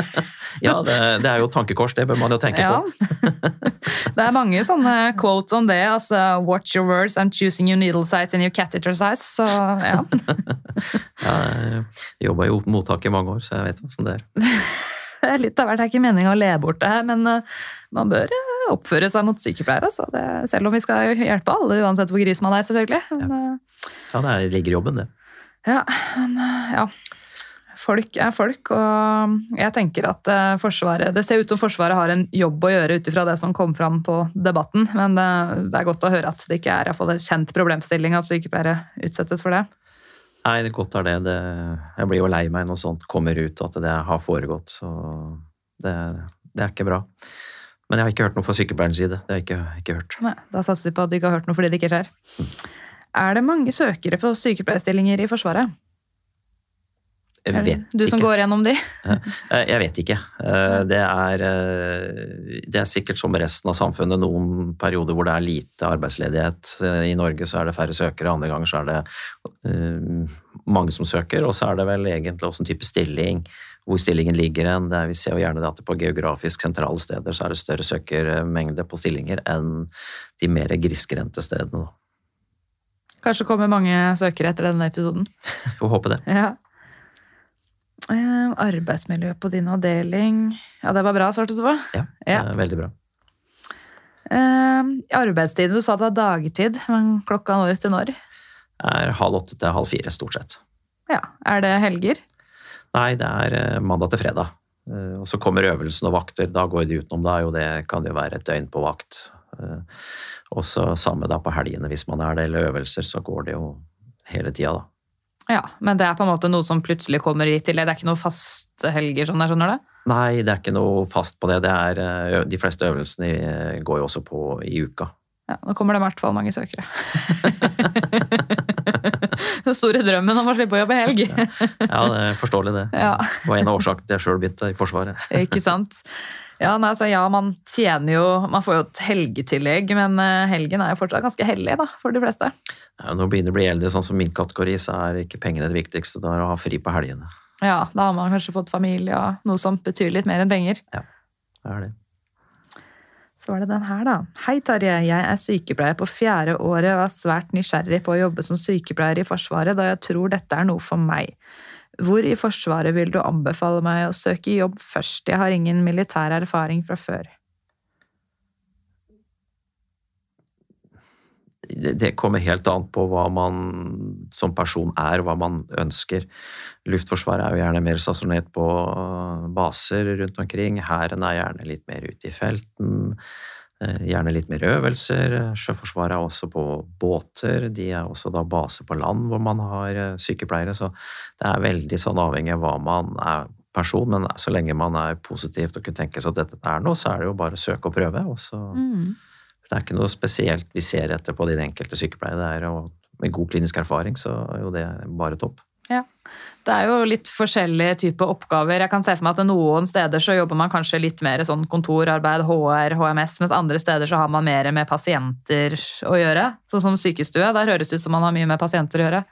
<laughs> ja, det, det, er jo tankekors, det bør man jo tenke ja. på. <laughs> det er mange sånne quotes om det. altså Watch your words, I'm choosing your needle size and your catheter size. Så ja. <laughs> ja jeg jobba jo mottak i mange år, så jeg vet åssen det er. det er litt av hvert. Det er ikke meninga å le bort det her, men uh, man bør uh, oppføre seg mot sykepleiere. Det, selv om vi skal hjelpe alle, uansett hvor gris man er, selvfølgelig. Men, ja. Uh, ja, det ligger i jobben, det. Ja, men ja. Folk er folk, og jeg tenker at eh, Forsvaret Det ser ut som Forsvaret har en jobb å gjøre ut ifra det som kom fram på debatten, men det, det, er godt å høre at det ikke er en kjent problemstilling at sykepleiere utsettes for det. Nei, det godt er det. det. Jeg blir jo lei meg når sånt kommer ut, og at det har foregått. Så det, det er ikke bra. Men jeg har ikke hørt noe fra sykepleierens side. Det har jeg ikke, ikke hørt. Nei, Da satser vi på at du ikke har hørt noe fordi det ikke skjer. Mm. Er det mange søkere på sykepleierstillinger i Forsvaret? Jeg vet ikke. Du som ikke. går gjennom de? Eh, jeg vet ikke. Eh, det er, eh, det er, sikkert som resten av samfunnet noen perioder hvor det er lite arbeidsledighet. I Norge så er det færre søkere, andre ganger så er det mange som søker. Og så er det vel egentlig også en type stilling, hvor stillingen ligger hen. Vi ser jo gjerne at på geografisk sentrale steder så er det større søkermengde på stillinger enn de mer grisgrendte stedene. Kanskje kommer mange søkere etter denne episoden. <laughs> Får håpe det. Ja. Eh, arbeidsmiljø på din avdeling Ja, det var bra, svarte du på? Ja, ja. veldig bra. Eh, arbeidstiden, du sa det var dagtid, men klokka når til når? Er halv åtte til halv fire, stort sett. Ja, Er det helger? Nei, det er eh, mandag til fredag. Eh, og så kommer øvelsen og vakter. Da går de utenom. Da jo det kan jo være et døgn på vakt. Og så samme da på helgene, hvis man er det, eller øvelser, så går det jo hele tida, da. Ja, Men det er på en måte noe som plutselig kommer i tillegg? Det er ikke noe faste helger, sånn jeg skjønner det? Nei, det er ikke noe fast på det. det er, eh, de fleste øvelsene eh, går jo også på i uka. Ja, Nå kommer det i hvert fall mange søkere. <laughs> <laughs> <laughs> Den store drømmen om å slippe å jobbe helg. ja, det er forståelig det. Ja. Det var en av årsakene til jeg sjøl begynte i Forsvaret. <laughs> ikke sant. Ja, nei, altså, ja, man tjener jo Man får jo et helgetillegg, men eh, helgen er jo fortsatt ganske hellig da, for de fleste. Ja, når du begynner å bli eldre, sånn som min kategori, så er ikke pengene det viktigste. Det er å ha fri på helgene. Ja, da har man kanskje fått familie og noe som betyr litt mer enn penger. Ja, det er det. Så var det den her, da. Hei, Tarjei. Jeg er sykepleier på fjerde året og er svært nysgjerrig på å jobbe som sykepleier i Forsvaret, da jeg tror dette er noe for meg. Hvor i Forsvaret vil du anbefale meg å søke jobb først? Jeg har ingen militær erfaring fra før. Det kommer helt an på hva man som person er, hva man ønsker. Luftforsvaret er jo gjerne mer stasjonert på baser rundt omkring. Hæren er gjerne litt mer ute i felten. Eh, gjerne litt mer øvelser. Sjøforsvaret er også på båter. De er også da base på land hvor man har eh, sykepleiere. Så det er veldig sånn avhengig av hva man er person, men så lenge man er positivt og kunne tenke seg at dette er noe, så er det jo bare å søke og prøve. Og så, mm. Det er ikke noe spesielt vi ser etter på de enkelte sykepleier. Det er, og med god klinisk erfaring så er jo det bare topp. Ja. Det er jo litt forskjellige typer oppgaver. Jeg kan se for meg at Noen steder så jobber man kanskje litt mer sånn kontorarbeid, HR, HMS, mens andre steder så har man mer med pasienter å gjøre. Sånn som sykestue. Der høres det ut som man har mye med pasienter å gjøre.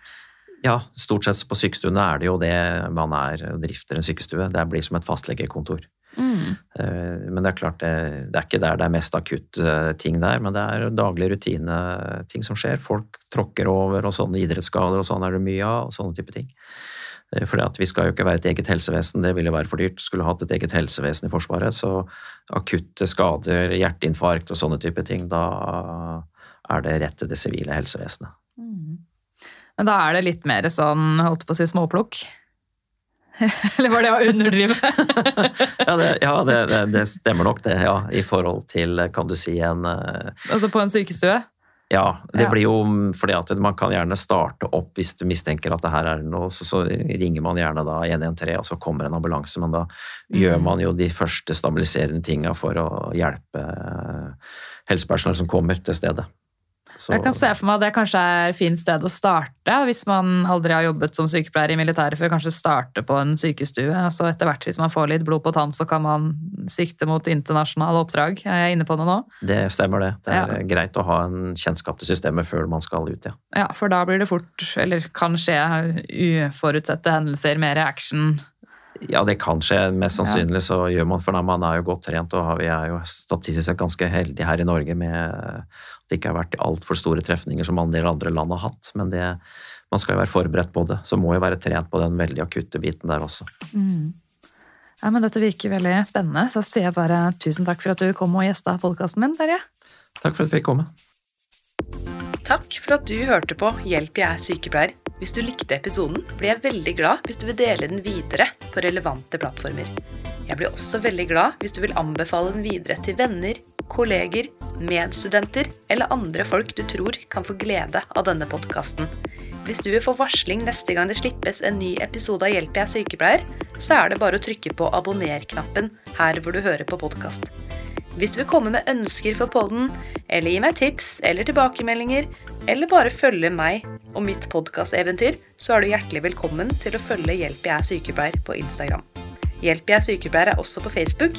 Ja, stort sett på sykestuene er det jo det man er drifter en sykestue. Det blir som et fastlegekontor. Mm. Eh, men det er klart, det, det, er ikke der det er mest akutt eh, ting der, men det er daglig rutine ting som skjer. Folk tråkker over, og sånne idrettsskader og sånn er det mye av, og sånne type ting. Eh, For vi skal jo ikke være et eget helsevesen, det ville være for dyrt. Skulle hatt et eget helsevesen i Forsvaret, så akutte skader, hjerteinfarkt og sånne type ting, da er det rett til det sivile helsevesenet. Mm. Men da er det litt mer sånn, holdt på å si, småplukk? <laughs> Eller var det å underdrive? <laughs> ja, det, ja det, det, stemmer nok det, ja. I forhold til, kan du si, en uh... Altså på en sykestue? Ja, det ja. blir jo fordi at man kan gjerne starte opp hvis du mistenker at det her er noe, så, så ringer man gjerne da 113, og så kommer en ambulanse, men da mm. gjør man jo de første stabiliserende tinga for å hjelpe helsepersonell som kommer til stedet. Så. Jeg kan se for meg at det kanskje er et fint sted å starte hvis man aldri har jobbet som sykepleier i militæret, før kanskje starte på en sykestue. Altså etter hvert, hvis man får litt blod på tann, så kan man sikte mot internasjonale oppdrag. Er jeg inne på det nå? Det stemmer, det. Det er ja. greit å ha en kjennskap til systemet før man skal ut, ja. Ja, for da blir det fort, eller kan skje, uforutsette hendelser, mer action. Ja, det kan skje. Mest sannsynlig så gjør man for det. man er jo godt trent. Og vi er jo statistisk sett ganske heldige her i Norge med det ikke har vært altfor store trefninger som en del andre land har hatt. Men det, man skal jo være forberedt på det. Så må jo være trent på den veldig akutte biten der også. Mm. Ja, men Dette virker veldig spennende, så sier jeg bare tusen takk for at du kom og gjesta podkasten min, Terje. Takk for at vi fikk komme. Takk for at du hørte på Hjelp, jeg er sykepleier. Hvis du likte episoden, blir jeg veldig glad hvis du vil dele den videre på relevante plattformer. Jeg blir også veldig glad hvis du vil anbefale den videre til venner, kolleger, medstudenter eller andre folk du tror kan få glede av denne podkasten. Hvis du vil få varsling neste gang det slippes en ny episode av Hjelp jeg er sykepleier, så er det bare å trykke på abonner-knappen her hvor du hører på podkast. Hvis du vil komme med ønsker for podden, eller gi meg tips eller tilbakemeldinger, eller bare følge meg og mitt podkasteventyr, så er du hjertelig velkommen til å følge Hjelp jeg er sykepleier på Instagram. Hjelp jeg er sykepleier er også på Facebook,